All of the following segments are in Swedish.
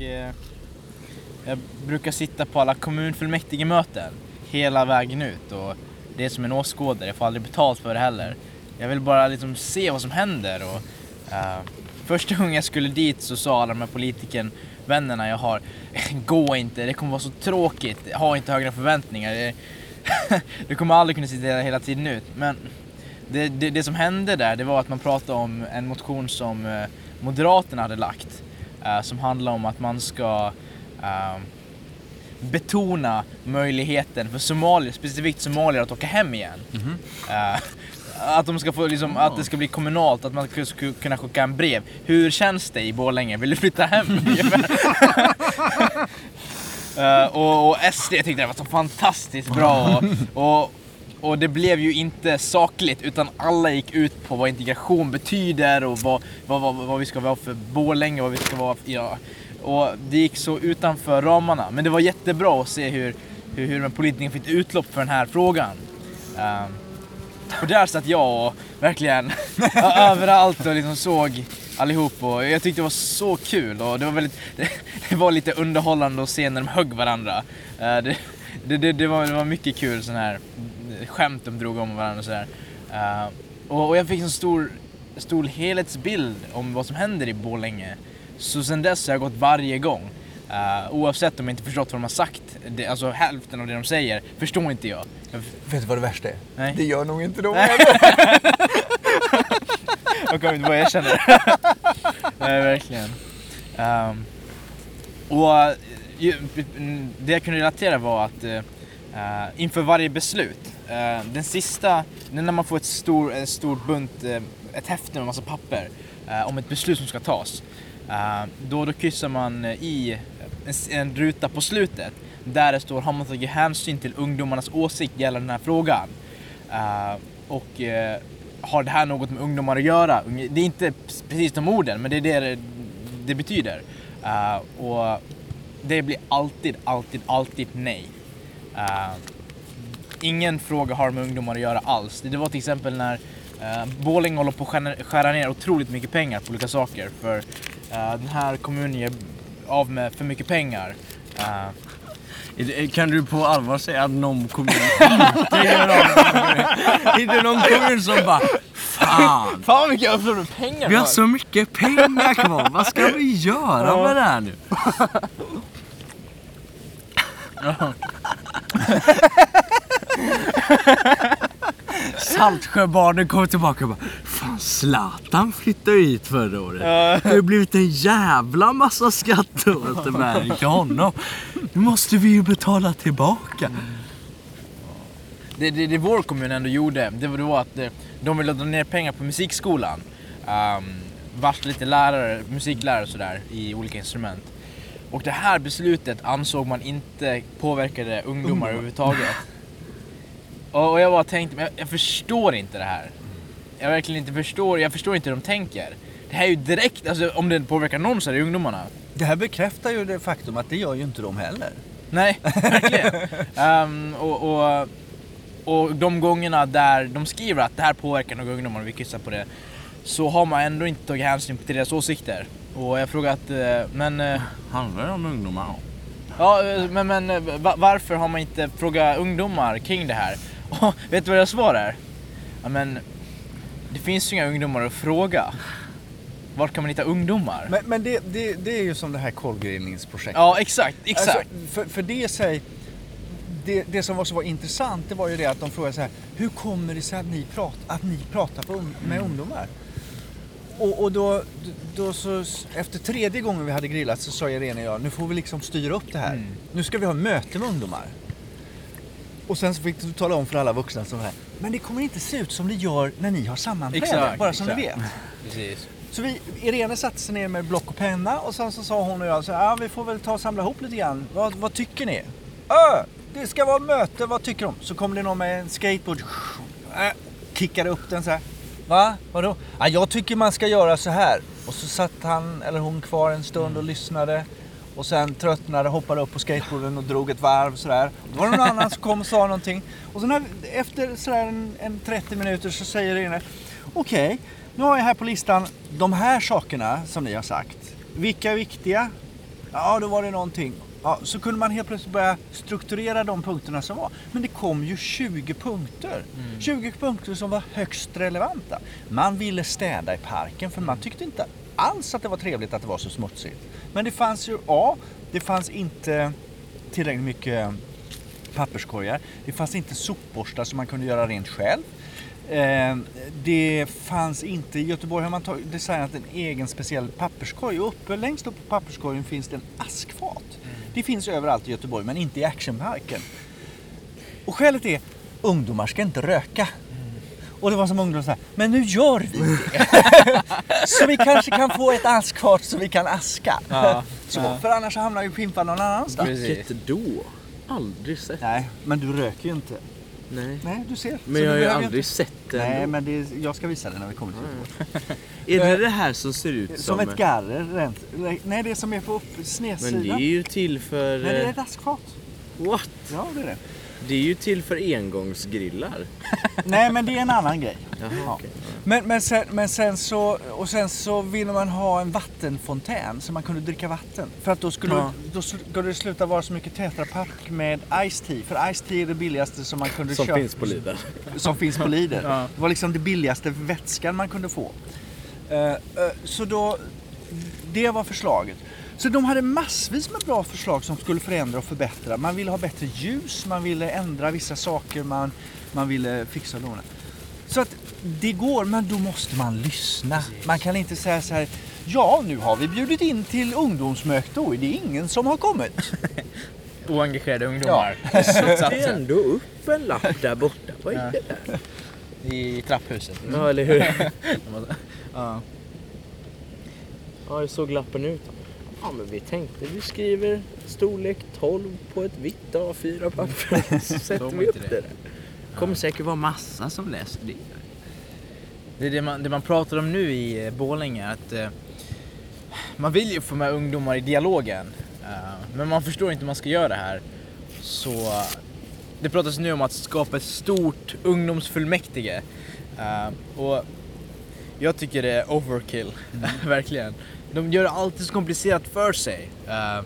Eh, jag brukar sitta på alla kommunfullmäktigemöten hela vägen ut och det är som en åskådare, jag får aldrig betalt för det heller. Jag vill bara liksom se vad som händer och uh, första gången jag skulle dit så sa alla de här politiken, vännerna jag har, gå inte, det kommer vara så tråkigt, ha inte högre förväntningar. Det, du kommer aldrig kunna sitta hela tiden ut. Men det, det, det som hände där, det var att man pratade om en motion som eh, Moderaterna hade lagt eh, som handlar om att man ska eh, betona möjligheten för somalier, specifikt somalier, att åka hem igen. Eh, att, de ska få, liksom, att det ska bli kommunalt, att man ska kunna skicka en brev. Hur känns det i Borlänge? Vill du flytta hem? Eh, och, och SD tyckte det var så fantastiskt bra. Och, och, och det blev ju inte sakligt utan alla gick ut på vad integration betyder och vad, vad, vad, vad vi ska vara för Borlänge, vad vi ska vara för, ja. Och det gick så utanför ramarna. Men det var jättebra att se hur, hur, hur en politiker fick utlopp för den här frågan. Um, och där satt jag och verkligen överallt och liksom såg allihop och jag tyckte det var så kul och det var väldigt, det, det var lite underhållande att se när de högg varandra. Uh, det, det, det, det, var, det var mycket kul sån här skämt de drog om varandra och sådär. Eh, och, och jag fick en stor, stor helhetsbild om vad som händer i Borlänge. Så sen dess har jag gått varje gång. Eh, oavsett om jag inte förstått vad de har sagt. Det, alltså hälften av det de säger förstår inte jag. jag Vet du vad det värsta är? Nej. Det gör nog inte de heller. Jag kommer inte vad jag känner. Nej, verkligen. Ehm, och eh, det jag kunde relatera var att uh, inför varje beslut, Uh, den sista, när man får ett stor, en stor bunt, uh, ett häfte med massa papper om ett beslut som ska tas. då, då kryssar man i en, en ruta på slutet där det står har man tagit hänsyn till ungdomarnas åsikt gällande den här frågan. Och har det här något med ungdomar att göra? Det är inte precis de orden, men det är det det, det betyder. Och det blir alltid, alltid, alltid nej. Eh, ingen fråga har med ungdomar att göra alls. Det, var till exempel när uh, Borlänge håller på att skära, ner otroligt mycket pengar på olika saker. För eh, den här kommunen ger av med för mycket pengar. Eh, Kan du på allvar säga att någon kommun inte gör av Inte någon kommun som bara Fan! Fan vad mycket jag förlorar pengar Vi har så mycket pengar kvar, vad ska vi göra med det här nu? Saltsjöbaden kommer tillbaka och bara Fan Zlatan flyttade hit förra året. Det har blivit en jävla massa skatteåterbäring till honom. Nu måste vi ju betala tillbaka. Det, det, det vår kommun ändå gjorde, det var att eh, de ville dra ner pengar på musikskolan. Um, varsla lite lärare, musiklärare och sådär i olika instrument. Och det här beslutet ansåg man inte påverkade ungdomar överhuvudtaget. Och, och jag bara tänkte, men jag, jag förstår inte det här. Jag verkligen inte förstår, jag förstår inte hur de tänker. Det här är ju direkt, alltså om det påverkar någon så är det ungdomarna. Det här bekräftar ju det faktum att det gör ju inte de heller. Nej, verkligen. Ehm, och, och, och de gångerna där de skriver att det här påverkar några ungdomar och vi kryssar på det så har man ändå inte tagit hänsyn till deras åsikter. Och jag frågar att, eh, men, eh, Handlar det om ungdomar? ja, eh, men, men va- varför har man inte frågat ungdomar kring det här? Och, vet du vad deras svar är? Ja, men det finns ju inga ungdomar att fråga. Vart kan man hitta ungdomar? Men, men det, det, det är ju som det här kolgrillningsprojektet. ja, exakt, exakt. Alltså, för, för det sig, det, det som också var intressant det var ju det att de frågade så här, hur kommer det sig att ni, prat, att ni pratar på, med ungdomar? Och, och då, då så, efter tredje gången vi hade grillat så sa Irene och jag, nu får vi liksom styra upp det här. Mm. Nu ska vi ha möte med ungdomar. Och sen så fick du tala om för alla vuxna så här, men det kommer inte se ut som det gör när ni har sammanträde, Exakt, bara som ni vet. exakt. Precis. Så vi, Irene satte sig ner med block och penna och sen så sa hon och jag så här, ja, vi får väl ta och samla ihop lite grann. Vad, vad tycker ni? Ö, det ska vara möte, vad tycker de? Så kom det någon med en skateboard, äh, kickade upp den så här. Va? Vadå? Ja, jag tycker man ska göra så här. Och så satt han eller hon kvar en stund och lyssnade. Och sen tröttnade, hoppade upp på skateboarden och drog ett varv sådär. Då var det någon annan som kom och sa någonting. Och sen när, efter sådär en, en 30 minuter så säger Irene, okej, nu har jag här på listan de här sakerna som ni har sagt. Vilka är viktiga? Ja, då var det någonting. Ja, så kunde man helt plötsligt börja strukturera de punkterna som var. Men det kom ju 20 punkter. 20 punkter som var högst relevanta. Man ville städa i parken för man tyckte inte alls att det var trevligt att det var så smutsigt. Men det fanns ju, ja, det fanns inte tillräckligt mycket papperskorgar. Det fanns inte sopborstar som man kunde göra rent själv. Eh, det fanns inte, i Göteborg har man designat en egen speciell papperskorg och uppe, längst upp på papperskorgen finns det en askfat. Det finns överallt i Göteborg men inte i actionparken. Och skälet är, ungdomar ska inte röka. Och det var som ungdomar sa, men nu gör vi det. så vi kanske kan få ett askfat så vi kan aska. Ja, Så, ja. För annars hamnar ju pimpan någon annanstans. Vilket då? Aldrig sett. Nej, men du röker ju inte. Nej. Nej, du ser. Men jag har ju aldrig inte- sett det Nej, men det är, jag ska visa det när vi kommer till Göteborg. Är det det här som ser ut som... Som ett garre. rent- Nej, det som är på snedsidan. Men det är ju till för... Nej, det är eh, ett askfat. What? Ja, det är det. Det är ju till för engångsgrillar. Nej, men det är en annan grej. Jaha, Ja. okej. Men, men, sen, men sen så, och sen så ville man ha en vattenfontän så man kunde dricka vatten. För att då skulle, Ja. då skulle det sluta vara så mycket Tetra Pak med Ice Tea. För Ice Tea är det billigaste som man kunde Som köpa. finns på Lidl. som finns på Lidl. Ja. Det var liksom det billigaste vätskan man kunde få. Eh, eh, så då, det var förslaget. Så de hade massvis med bra förslag som skulle förändra och förbättra. Man ville ha bättre ljus, man ville ändra vissa saker, man, man ville fixa och. Så att det går, men då måste man lyssna. Man kan inte säga så här, ja nu har vi bjudit in till ungdomsmöte och det är ingen som har kommit. Oengagerade ungdomar. Det Slutsatsen. är ändå upp en lapp där borta. Vad är det där? I trapphuset. Ja, eller hur? Ja. Ja, hur såg lappen ut? Ja, men vi tänkte vi skriver storlek 12 på ett vitt A4-papper. Så sätter vi upp det? det där. kommer säkert vara massa som läser det. Det är det man, det man pratar om nu i eh, Borlänge, att eh, man vill ju få med ungdomar i dialogen. eh, men man förstår inte hur man ska göra det här. Så det pratas nu om att skapa ett stort ungdomsfullmäktige. Eh, och jag tycker det är overkill, verkligen. De gör det alltid så komplicerat för sig. Eh,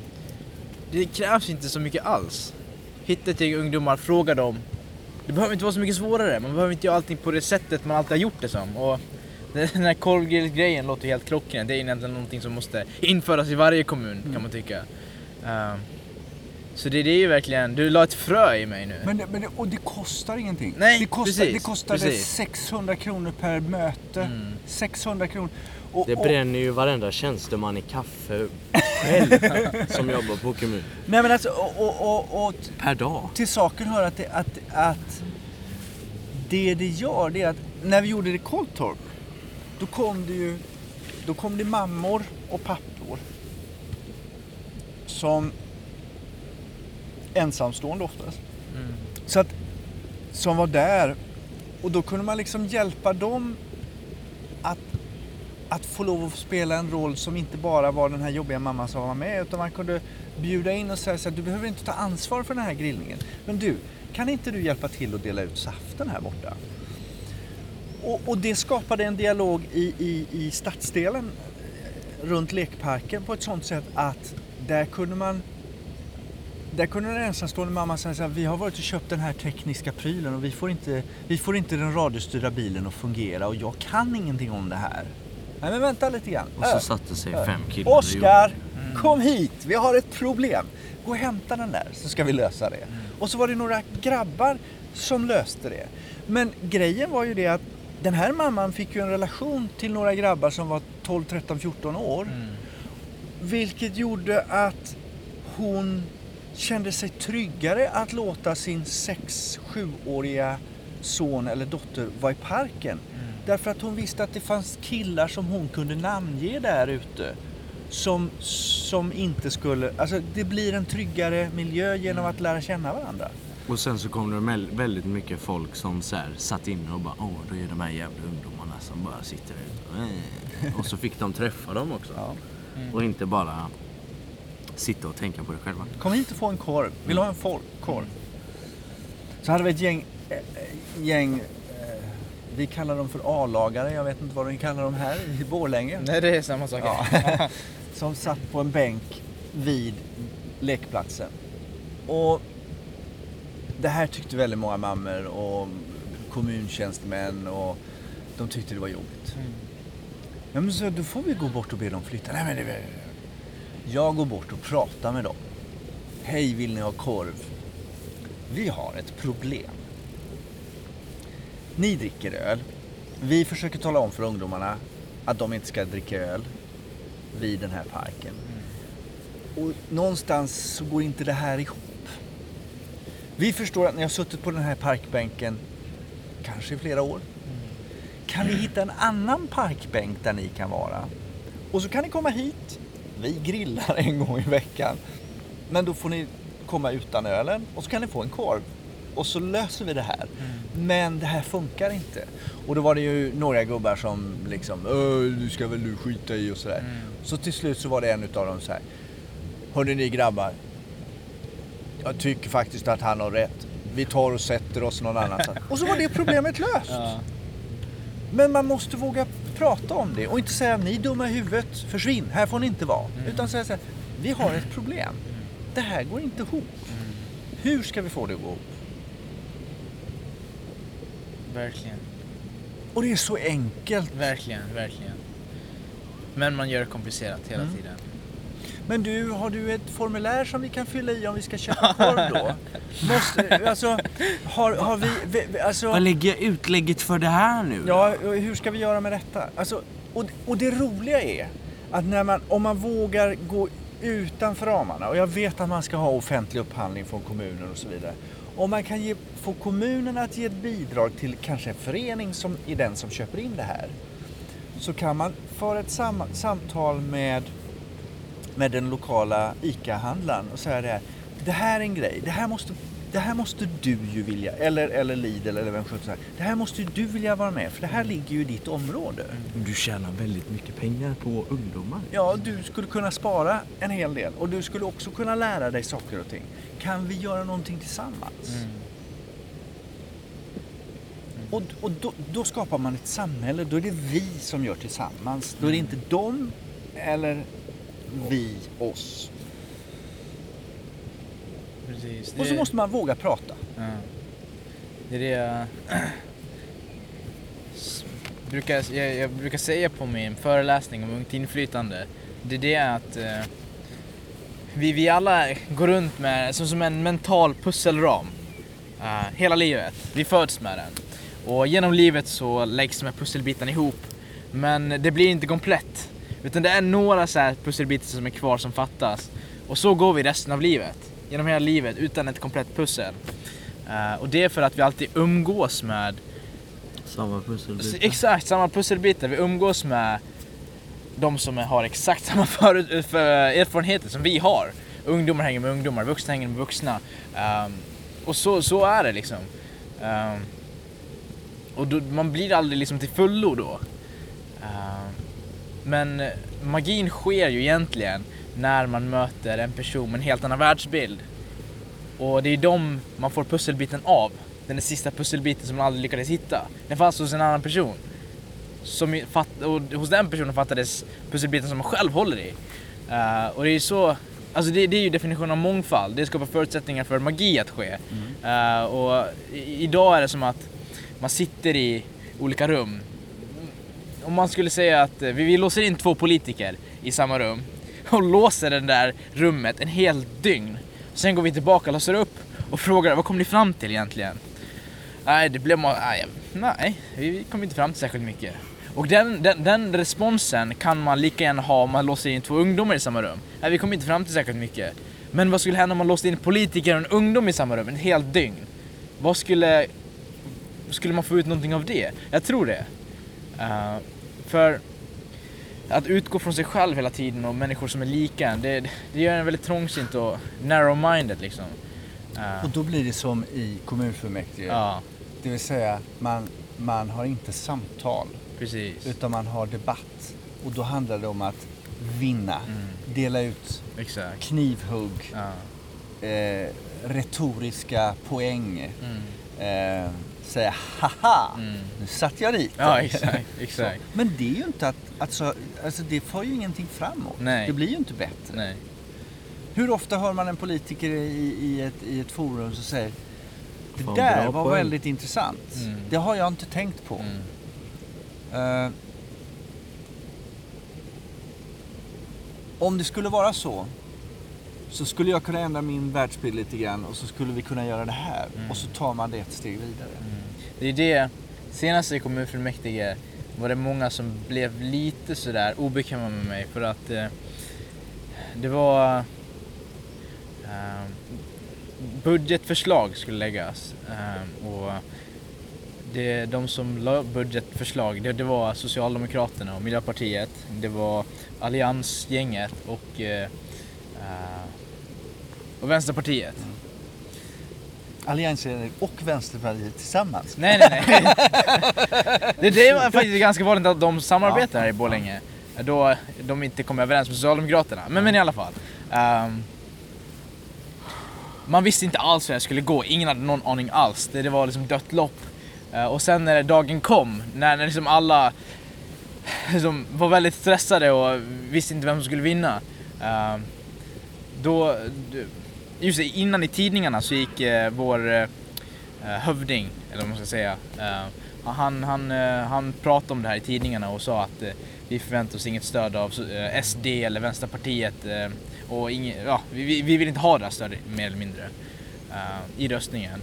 det krävs inte så mycket alls. Hitta ett gäng ungdomar, fråga dem. Det behöver inte vara så mycket svårare. Man behöver inte göra allting på det sättet man alltid har gjort det som. Och den här korvgrillsgrejen låter helt klockren. Det är egentligen någonting som måste införas i varje kommun kan man tycka. Eh, så det, det är ju verkligen, du la ett frö i mig nu. Men det, men det, och det kostar ingenting. Nej, det kostar, precis, det kostade precis. 600 kronor per möte. Mm. 600 kronor. Och, Det och, bränner ju varenda tjänsteman i kaffe själv som jobbar på kommun. nej men alltså, och, och, och, och Per dag. till saken hör att det, att, att det det gör det är att när vi gjorde det i Kolltorp då kom det ju då kom det mammor och pappor som ensamstående oftast. Mm. Så att, som var där och då kunde man liksom hjälpa dem att få lov att spela en roll som inte bara var den här jobbiga mamman som var med utan man kunde bjuda in och säga så här, du behöver inte ta ansvar för den här grillningen. Men du, kan inte du hjälpa till att dela ut saften här borta? Och, och det skapade en dialog i, i, i stadsdelen eh, runt lekparken på ett sånt sätt att där kunde man där kunde den ensamstående mamman säga så här, vi har varit och köpt den här tekniska prylen och vi får inte, vi får inte den radiostyrda bilen att fungera och jag kan ingenting om det här. Nej men vänta lite grann. Och så satte sig fem killar Oskar, gjorde kom hit! Vi har ett problem. Gå och hämta den där så ska vi lösa det. Mm. Och så var det några grabbar som löste det. Men grejen var ju det att den här mamman fick ju en relation till några grabbar som var 12, 13, 14 år. Mm. Vilket gjorde att hon kände sig tryggare att låta sin 6-7-åriga son eller dotter vara i parken. Därför att hon visste att det fanns killar som hon kunde namnge där ute. Som, som inte skulle... Alltså det blir en tryggare miljö genom att lära känna varandra. Och sen så kom det väl- väldigt mycket folk som så här, satt inne och bara åh, då är de här jävla ungdomarna som bara sitter ute. Eh. Och så fick de träffa dem också. Ja. Och inte bara sitta och tänka på det själva. Kom hit och få en korv. Vill du ha en korv? Så hade vi ett gäng, äh, gäng vi kallar dem för A-lagare, jag vet inte vad de kallar dem här i Borlänge. Nej det är samma sak. Ja. Som satt på en bänk vid lekplatsen. Och det här tyckte väldigt många mammor och kommuntjänstemän och de tyckte det var jobbigt. Mm. Ja, men så då får vi gå bort och be dem flytta. Nej, men det, jag går bort och pratar med dem. Hej, vill ni ha korv? Vi har ett problem. Ni dricker öl. Vi försöker tala om för ungdomarna att de inte ska dricka öl vid den här parken. Och någonstans så går inte det här ihop. Vi förstår att ni har suttit på den här parkbänken kanske i flera år. Kan vi hitta en annan parkbänk där ni kan vara? Och så kan ni komma hit. Vi grillar en gång i veckan. Men då får ni komma utan ölen och så kan ni få en korv. Och så löser vi det här. Men det här funkar inte. Och då var det ju några gubbar som liksom, "Öh, du ska väl du skita i och sådär. Så till slut så var det en utav dem så här. Hörni ni grabbar. Jag tycker faktiskt att han har rätt. Vi tar och sätter oss någon annanstans. Och så var det problemet löst. Ja. Men man måste våga prata om det och inte säga ni dumma i huvudet, försvinn, här får ni inte vara. Utan säga så här, vi har ett problem. Det här går inte ihop. Hur ska vi få det att gå ihop? Verkligen. Och det är så enkelt. Verkligen, verkligen. Men man gör det komplicerat hela Mm. tiden. Men du, har du ett formulär som vi kan fylla i om vi ska köpa korv då? Måste, alltså, har, har vi, alltså, Vad lägger jag utlägget för det här nu? Ja, hur ska vi göra med detta? Alltså, och, och det roliga är att när man, om man vågar gå utanför ramarna och jag vet att man ska ha offentlig upphandling från kommunen och så vidare. Om man kan ge, få kommunen att ge ett bidrag till kanske en förening som är den som köper in det här. Så kan man föra ett sam, samtal med, med den lokala ICA-handlaren och säga det här. Det här är en grej. Det här måste, det här måste du ju vilja. Eller, eller Lidl eller vem sjutton som helst. Det här måste ju du vilja vara med för det här ligger ju i ditt område. Du tjänar väldigt mycket pengar på ungdomar. Ja, du skulle kunna spara en hel del och du skulle också kunna lära dig saker och ting. Kan vi göra någonting tillsammans? Mm. Och, och då, då skapar man ett samhälle, då är det vi som gör tillsammans. Då är det inte de eller vi oss. Precis. Och så måste man våga prata. Ja. Det är det jag... brukar, jag, jag brukar säga på min föreläsning om ungt inflytande. Det är det att eh, vi, vi alla går runt med som, som en mental pusselram. eh, hela livet. Vi föds med den. Och genom livet så läggs de här pusselbitarna ihop. Men det blir inte komplett. Utan det är några så här pusselbitar som är kvar som fattas. Och så går vi resten av livet. Genom hela livet utan ett komplett pussel. Eh, och det är för att vi alltid umgås med Samma pusselbit. exakt samma pusselbitar. Vi umgås med de som har exakt samma för, för erfarenheter som vi har. Ungdomar hänger med ungdomar, vuxna hänger med vuxna. Um, och så, så är det liksom. Um, och då, man blir aldrig liksom till fullo då. Uh, men eh, magin sker ju egentligen när man möter en person med en helt annan världsbild. Och det är de man får pusselbiten av. Den där sista pusselbiten som man aldrig lyckades hitta. Den fanns hos en annan person. Som fatt, och hos den personen fattades pusselbiten som man själv håller i. Eh, och det är så, alltså det, det är ju definitionen av mångfald. Det skapar förutsättningar för magi att ske. Eh, och i, idag är det som att man sitter i olika rum. Om man skulle säga att eh, vi, vi låser in två politiker i samma rum och låser det där rummet en hel dygn. Sen går vi tillbaka, låser upp och frågar vad kom ni fram till egentligen? Nej, det blev nej, vi kom inte fram till särskilt mycket. Och den, den, den responsen kan man lika gärna ha om man låser in två ungdomar i samma rum. Nej, vi kom inte fram till särskilt mycket. Men vad skulle hända om man låste in politiker och en ungdom i samma rum en hel dygn? Vad skulle, skulle man få ut någonting av det? Jag tror det. Eh, för att utgå från sig själv hela tiden och människor som är lika det, det gör en väldigt trångsynt och narrow-minded liksom. Eh, Och då blir det som i kommunfullmäktige. ja, Det vill säga, man, man har inte samtal precis. utan man har debatt. Och då handlar det om att vinna, Mm, dela ut exakt. knivhugg, Ja. eh, retoriska poäng. Mm. Eh, säga haha, Mm. nu satt jag dit. Ja, exakt. exakt. Men det är ju inte att, alltså, alltså det för ju ingenting framåt. Nej. Det blir ju inte bättre. Nej. Hur ofta hör man en politiker i, i, ett, i ett forum som säger Det Fan, där var poäng." väldigt intressant. Mm. Det har jag inte tänkt på. Mm. Eh, om det skulle vara så så skulle jag kunna ändra min världsbild lite grann och så skulle vi kunna göra det här. Mm. Och så tar man det ett steg vidare. Det är det, senast i kommunfullmäktige var det många som blev lite sådär obekväma med mig för att eh, det var eh, budgetförslag skulle läggas eh, och det, de som la budgetförslag det, det var Socialdemokraterna och Miljöpartiet, det var Alliansgänget och, eh, eh, och Vänsterpartiet. Alliansen och Vänsterpartiet tillsammans. Nej, nej, nej. det, det är faktiskt ganska vanligt att de samarbetar här i Borlänge. Då de inte kommer överens med Socialdemokraterna. Men, men i alla fall. Ehm, man visste inte alls hur det skulle gå. Ingen hade någon aning alls. Det, det var liksom dött lopp. Eh, och sen när dagen kom, när, när liksom alla liksom var väldigt stressade och visste inte vem som skulle vinna. Eh, då, just innan i tidningarna så gick eh, vår hövding, eller vad man ska säga, han, han, han pratade om det här i tidningarna och sa att vi förväntar oss inget stöd av SD eller Vänsterpartiet och ingen, ja, vi, vi- vill inte ha det här stödet mer eller mindre i röstningen.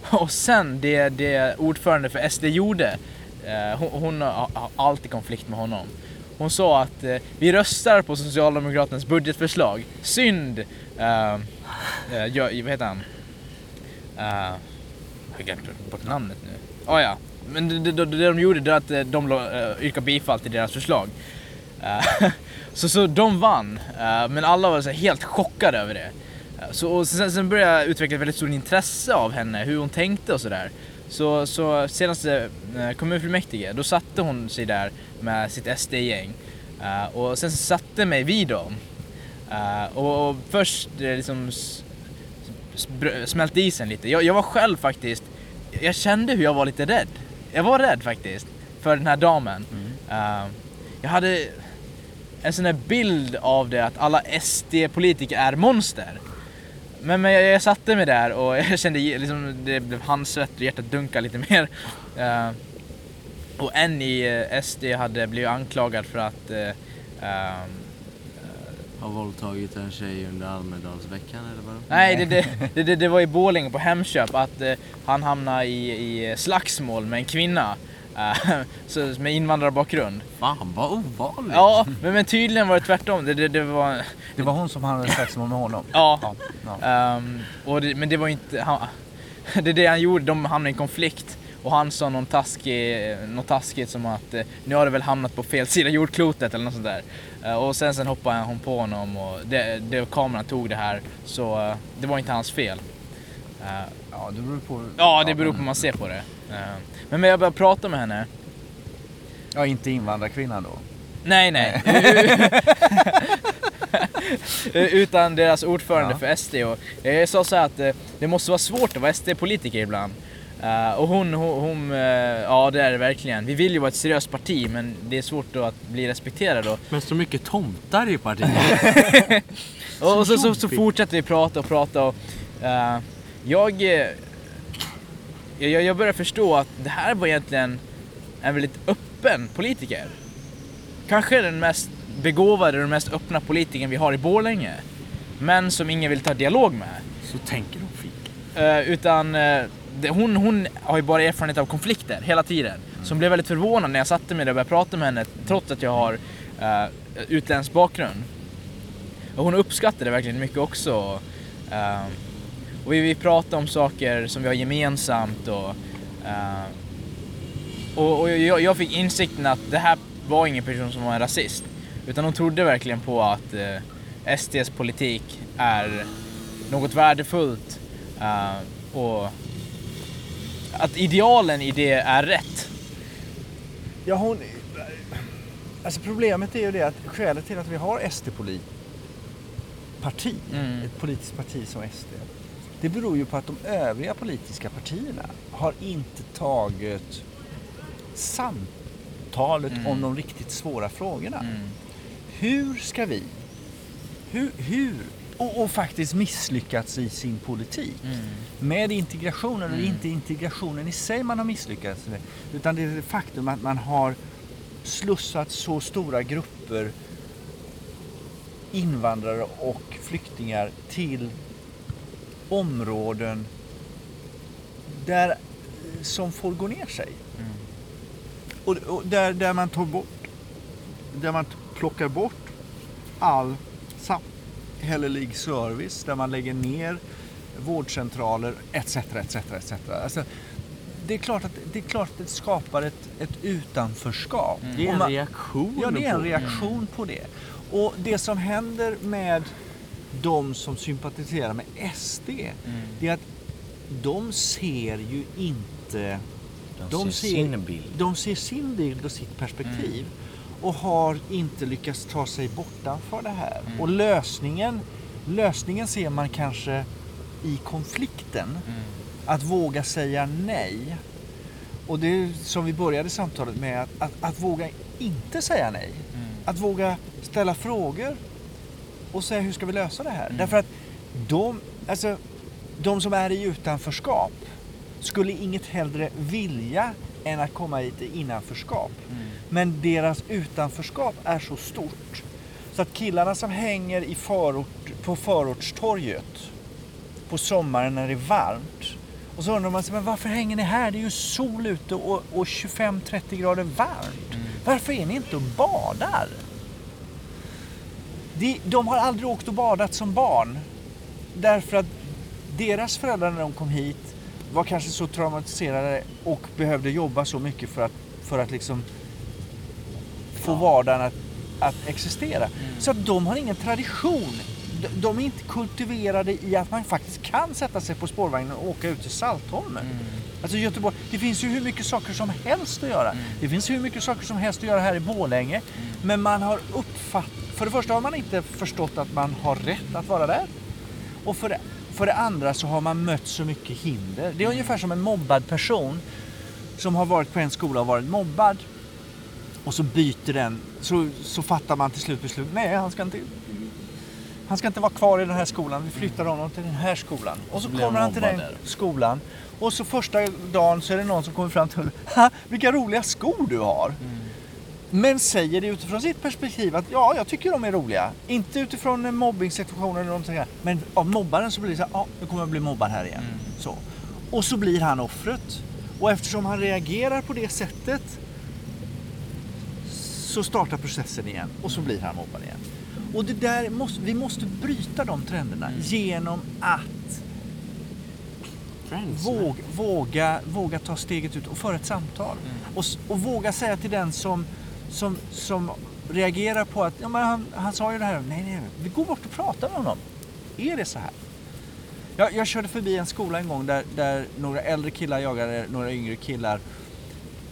Och sen det, det ordförande för SD gjorde, eh, hon, hon har alltid konflikt med honom. Hon sa att eh, vi röstar på Socialdemokraternas budgetförslag. Synd, eh, eh jag, vad heter han? Uh, jag har glömt bort namnet nu. Oh, ja, men det, det, det de gjorde det var att eh, de uh, yrkade bifall till deras förslag. Eh, så, så de vann, eh, men alla var så helt chockade över det. Så, och sen, sen började jag utveckla ett väldigt stort intresse av henne, hur hon tänkte och sådär. Så, så senaste eh, kommunfullmäktige, då satte hon sig där med sitt SD-gäng. Eh, och sen satte mig vid dem. Eh, och, och först liksom smälte isen lite. Jag, jag var själv faktiskt, jag kände hur jag var lite rädd. Jag var rädd faktiskt för den här damen. Eh, jag hade en sån här bild av det att alla SD-politiker är monster. Men, men jag, jag satte mig där och jag kände liksom, det blev handsvett och hjärtat dunkade lite mer. Eh, och en i eh, SD hade blivit anklagad för att eh, ehm, Har våldtagit en tjej under Almedalsveckan eller vad? Nej, det, det, det, det, det var i Borlänge på Hemköp att eh, han hamnade i, i slagsmål med en kvinna så, med invandrarbakgrund. Fan vad ovanligt! Ja, men, men tydligen var det tvärtom. Det, det, det var, Det var hon som hade slagsmål med honom. ja, Ja, ehm, och det, men det var inte... Han, det är det han gjorde, de hamnade i en konflikt. Och han sa någon taskig, något taskigt som att eh, nu har du väl hamnat på fel sida jordklotet eller något sånt där. Eh, och sen, sen hoppade hon på honom och det, det, kameran tog det här så eh, det var inte hans fel. Eh, ja, det beror på. Ja, det beror på hur man ser på det. Eh, Men när jag började prata med henne. Ja, inte invandrarkvinnan då. Nej, nej. Utan deras ordförande Ja. för SD. Och jag sa så här att eh, det måste vara svårt att vara SD-politiker ibland. Eh, och hon, hon, hon eh, ja det är det verkligen. Vi vill ju vara ett seriöst parti men det är svårt då att bli respekterad då. Men så mycket tomtar i partiet. Och, så, så, så fortsätter vi prata och prata och eh, jag, eh, jag, jag börjar förstå att det här var egentligen en väldigt öppen politiker. Kanske den mest begåvade och den mest öppna politikern vi har i Borlänge. Men som ingen vill ta dialog med. så tänker de fika. Eh, utan eh, hon, hon har ju bara erfarenhet av konflikter hela tiden. Så hon blev väldigt förvånad när jag satte mig där och började prata med henne trots att jag har uh, utländsk bakgrund. Och hon uppskattade det verkligen mycket också. Eh, och vi, vi pratade om saker som vi har gemensamt och, eh, och, och jag, jag fick insikten att det här var ingen person som var en rasist. Utan hon trodde verkligen på att eh, SDs politik är något värdefullt eh, och att idealen i det är rätt. Ja, hon... Alltså problemet är ju det att skälet till att vi har SD-parti, Mm. ett politiskt parti som SD, det beror ju på att de övriga politiska partierna har inte tagit samtalet Mm. om de riktigt svåra frågorna. Mm. Hur ska vi, hur, hur och, och faktiskt misslyckats i sin politik. Med integrationen, och det är inte integrationen i sig man har misslyckats med. Utan det är det faktum att man har slussat så stora grupper invandrare och flyktingar till områden där, som får gå ner sig. Och, och där, där man tar bort, där man plockar bort all samhällelig service, där man lägger ner vårdcentraler etc. etc, etc. Alltså, det, är klart att, det är klart att det skapar ett, ett utanförskap. Det är en man- reaktion Ja, det är en reaktion på det. Och det som händer med de som sympatiserar med SD, det är att de ser ju inte... De ser sin bild. De ser sin bild och sitt perspektiv. Och har inte lyckats ta sig bortanför det här. Och lösningen, lösningen ser man kanske i konflikten. Att våga säga nej. Och det är som vi började samtalet med, att, att, att våga inte säga nej. Att våga ställa frågor och säga hur ska vi lösa det här? Därför att de, alltså, de som är i utanförskap skulle inget hellre vilja än att komma hit i innanförskap. Men deras utanförskap är så stort så att killarna som hänger i förort, på förortstorget på sommaren när det är varmt och så undrar man sig, men varför hänger ni här? Det är ju sol ute och, och 25-30 grader varmt. Varför är ni inte och badar? De, de har aldrig åkt och badat som barn. Därför att deras föräldrar när de kom hit var kanske så traumatiserade och behövde jobba så mycket för att, för att liksom få vardagen att, att existera. Så att de har ingen tradition. De, de är inte kultiverade i att man faktiskt kan sätta sig på spårvagnen och åka ut till Saltholmen. Alltså Göteborg, det finns ju hur mycket saker som helst att göra. Det finns hur mycket saker som helst att göra här i Borlänge. Men man har uppfattat, för det första har man inte förstått att man har rätt att vara där. Och för det, för det andra så har man mött så mycket hinder. Det är ungefär som en mobbad person som har varit på en skola och varit mobbad. Och så byter den, så, så fattar man till slut beslut. Nej, han ska inte han ska inte vara kvar i den här skolan. Vi flyttar honom till den här skolan. Och så kommer han till den där. skolan. Och så första dagen så är det någon som kommer fram till honom. "Ha, Vilka roliga skor du har. Men säger det utifrån sitt perspektiv att ja, jag tycker de är roliga. Inte utifrån en mobbningssituation eller någonting. Men av mobbaren så blir det så här, ja, nu kommer jag bli mobbad här igen. Så. Och så blir han offret. Och eftersom han reagerar på det sättet så startar processen igen och så blir han mobbad igen. Och det där måste, vi måste bryta de trenderna genom att Friends. våga, våga, våga ta steget ut och föra ett samtal. Och, s- och våga säga till den som, som, som reagerar på att ja, men han, han sa ju det här. Nej, nej, vi går bort och pratar med honom. Är det så här? Jag, jag körde förbi en skola en gång där, där några äldre killar jagade några yngre killar.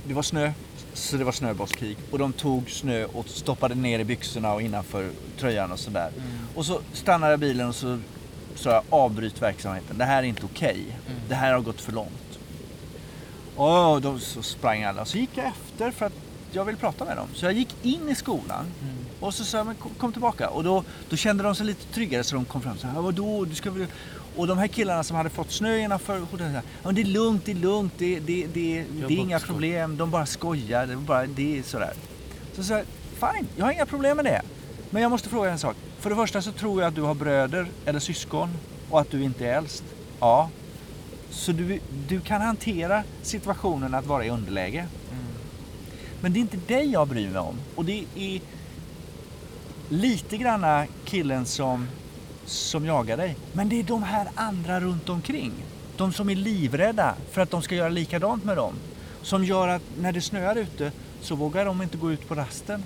Det var snö, så det var snöbollskrig. Och de tog snö och stoppade ner i byxorna och innanför tröjan och sådär. Och så stannade jag bilen och så sa jag avbryt verksamheten. Det här är inte okej. Det här har gått för långt. Och då så sprang alla. Så gick jag efter för att jag ville prata med dem. Så jag gick in i skolan och så sa jag, kom, tillbaka. Och då, då kände de sig lite tryggare så de kom fram och sa, vadå, du ska väl... Och de här killarna som hade fåått snö innanför hotellet sa, ja, men det är lugnt, det är lugnt, det, det, det, det är inga problem, de bara skojar, det är, bara, det är sådär. Så sa jag, fine, jag har inga problem med det. Men jag måste fråga en sak. För det första så tror jag att du har bröder eller syskon och att du inte är äldst. Ja. Så du, du kan hantera situationen att vara i underläge. Men det är inte dig jag bryr mig om. Och det är lite granna killen som, som jagar dig. Men det är de här andra runt omkring. De som är livrädda för att de ska göra likadant med dem. Som gör att när det snöar ute så vågar de inte gå ut på rasten.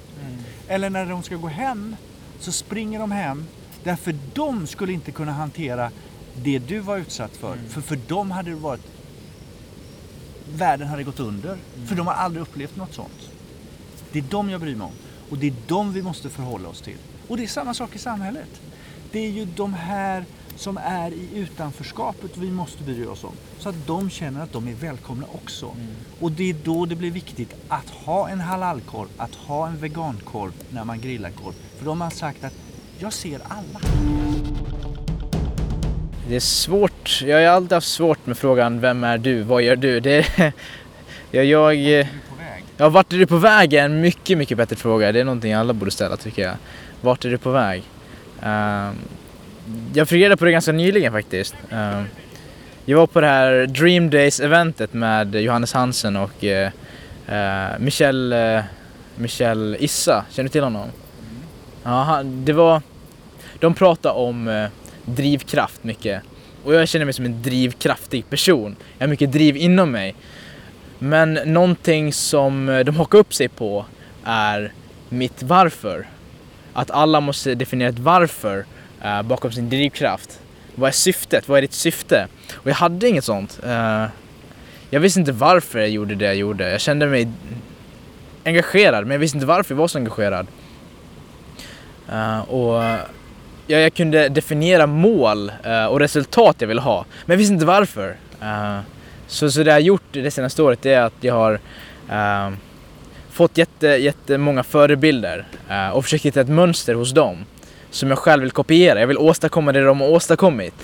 Eller när de ska gå hem så springer de hem därför de skulle inte kunna hantera det du var utsatt för. För för dem hade det varit världen hade gått under. För de har aldrig upplevt något sånt. Det är dem jag bryr mig om. Och det är dem vi måste förhålla oss till. Och det är samma sak i samhället. Det är ju de här som är i utanförskapet vi måste bry oss om. Så att de känner att de är välkomna också. Och det är då det blir viktigt att ha en halalkorv, att ha en vegankorv när man grillar korv. För de har sagt att jag ser alla. Det är svårt. Jag har alltid haft svårt med frågan Vem är du? Vad gör du? Det är, jag, jag, ja, vart är du på väg är en mycket, mycket bättre fråga. Det är någonting alla borde ställa tycker jag. Vart är du på väg? Ehm, jag fick reda på det ganska nyligen faktiskt. Ehm, jag var på det här Dream Days-eventet med Johannes Hansen och uh, Michel, eh, Michel Issa. Känner du till honom? Ja, han, det var... De pratade om drivkraft mycket. Och jag känner mig som en drivkraftig person. Jag har mycket driv inom mig. Men någonting som eh, de hakar upp sig på är mitt varför. Att alla måste definiera ett varför eh, bakom sin drivkraft. Vad är syftet? Vad är ditt syfte? Och jag hade inget sånt. Eh, jag visste inte varför jag gjorde det jag gjorde. Jag kände mig engagerad, men jag visste inte varför jag var så engagerad. Uh, och jag, jag kunde definiera mål uh, och resultat jag ville ha, men jag visste inte varför. Uh, så, så det jag har gjort det senaste året är att jag har uh, fått jätte, jättemånga förebilder uh, och försökt hitta ett mönster hos dem som jag själv vill kopiera. Jag vill åstadkomma det de har åstadkommit.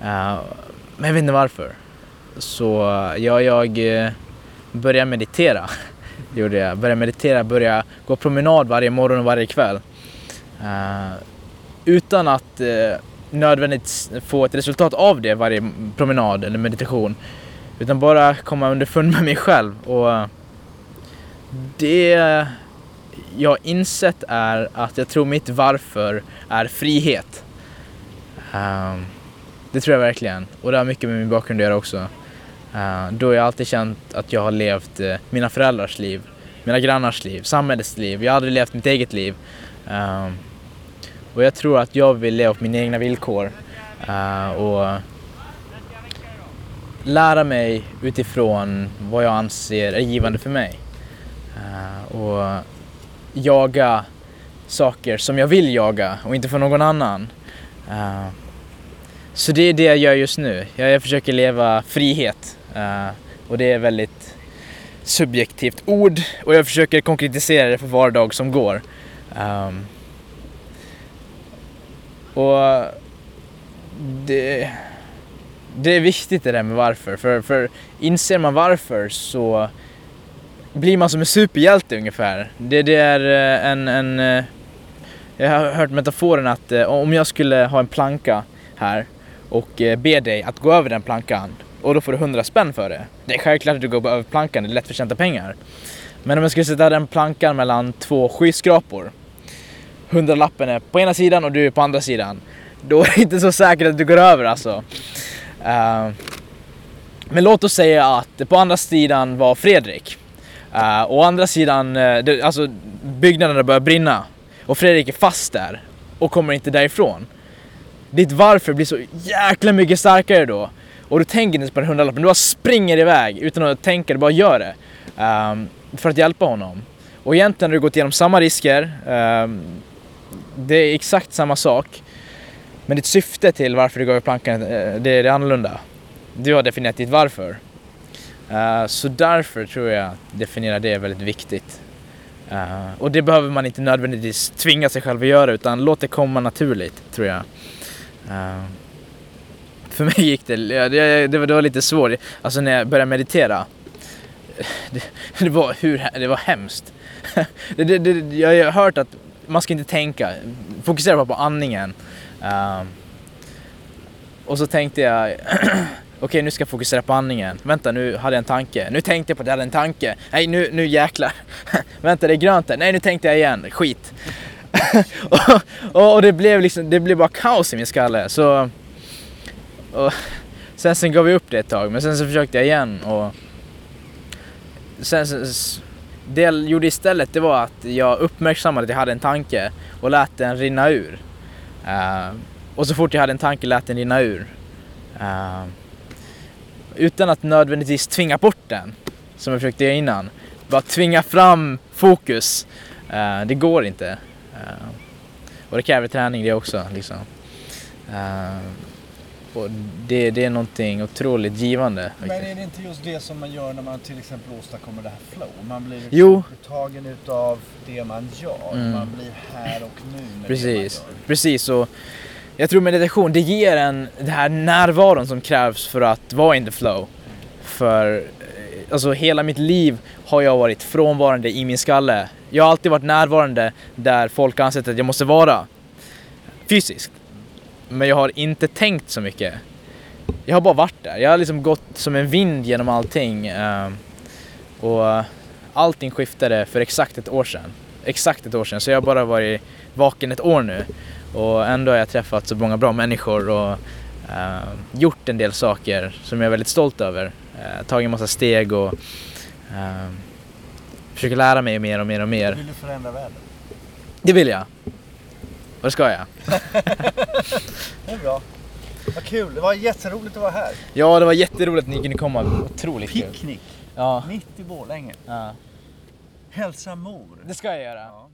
Uh, men jag vet inte varför. Så ja, jag började meditera. Det gjorde jag. Började meditera, började gå promenad varje morgon och varje kväll. Uh, utan att eh, nödvändigt få ett resultat av det varje promenad eller meditation. Utan bara komma underfund med mig själv. Och det jag har insett är att jag tror mitt varför är frihet. Um, det tror jag verkligen. Och det har mycket med min bakgrund att göra också. Uh, då har jag alltid känt att jag har levt uh, mina föräldrars liv, mina grannars liv, samhällets liv. Jag har aldrig levt mitt eget liv. Ehm, och jag tror att jag vill leva på mina egna villkor. uh, och lära mig utifrån vad jag anser är givande för mig. Uh, och jaga saker som jag vill jaga och inte för någon annan. Uh, så det är det jag gör just nu. Jag, jag försöker leva frihet. uh, och det är väldigt subjektivt ord och jag försöker konkretisera det för var dag som går. Um, och det, det är viktigt det där med varför. För, för inser man varför så blir man som en superhjälte ungefär. Det, det är eh, en, en... Eh, jag har hört metaforen att eh, om jag skulle ha en planka här och be dig att gå över den plankan och då får du 100 spänn för det. Det är självklart att du går över plankan, det är lätt förtjänta pengar. Men om jag skulle sätta den plankan mellan två skyskrapor hundralappen är på ena sidan och du är på andra sidan. Då är det inte så säkert att du går över alltså. Uh, men låt oss säga att på andra sidan var Fredrik. Eh, uh, å andra sidan, uh, det, alltså byggnaderna börjar brinna. Och Fredrik är fast där och kommer inte därifrån. Ditt varför blir så jäkla mycket starkare då. Och du tänker inte på den hundralappen, du bara springer iväg utan att tänka, du bara gör det. Um, för att hjälpa honom. Och egentligen har du gått igenom samma risker. um, det är exakt samma sak. Men ditt syfte till varför du går i plankan, eh, det är annorlunda. Du har definierat ditt varför. Eh, så därför tror jag att definiera det är väldigt viktigt. Eh, och det behöver man inte nödvändigtvis tvinga sig själv att göra utan låt det komma naturligt, tror jag. För mig gick det, det, det, var, lite svårt, alltså när jag började meditera. Det, det, var, hur, det var hemskt. det, jag har hört att man ska inte tänka, fokusera bara på andningen. Eh, och så tänkte jag, okej nu ska jag fokusera på andningen. Vänta nu hade jag en tanke. Nu tänkte jag på att jag hade en tanke. Nej nu, nu jäklar. Vänta det är grönt där. Nej nu tänkte jag igen. Skit. och, och, och det blev liksom, det blev bara kaos i min skalle. Så... Och, sen, sen gav vi upp det ett tag. Men sen så försökte jag igen och... Sen, sen, det jag gjorde istället det var att jag uppmärksammade att jag hade en tanke och lät den rinna ur. Uh, och så fort jag hade en tanke lät den rinna ur. Uh, utan att nödvändigtvis tvinga bort den, som jag försökte göra innan. Bara tvinga fram fokus. Uh, det går inte. Och det kräver träning det också. Liksom. Och det, det är någonting otroligt givande. Men är det inte just det som man gör när man till exempel åstadkommer det här flow? Man blir liksom Jo. tagen utav det man gör. Mm. Man blir här och nu med Precis, det man gör. precis. Och Jag tror meditation, det ger en den här närvaron som krävs för att vara in the flow. För eh, alltså hela mitt liv har jag varit frånvarande i min skalle. Jag har alltid varit närvarande där folk ansett att jag måste vara. Fysiskt. Men jag har inte tänkt så mycket. Jag har bara varit där. Jag har liksom gått som en vind genom allting. eh, Och allting skiftade för exakt ett år sedan. Exakt ett år sedan. Så jag har bara varit vaken ett år nu. Och ändå har jag träffat så många bra människor och eh, gjort en del saker som jag är väldigt stolt över. Eh, tagit en massa steg och eh, försöker lära mig mer och mer och mer. Vill du förändra världen? Det vill jag. Och det ska jag. Det är bra. Vad kul, det var jätteroligt att vara här. Ja, det var jätteroligt att ni kunde komma. Otroligt kul. Picknick, Ja, mitt i Borlänge. ja. Hälsa mor. Det ska jag göra. Ja.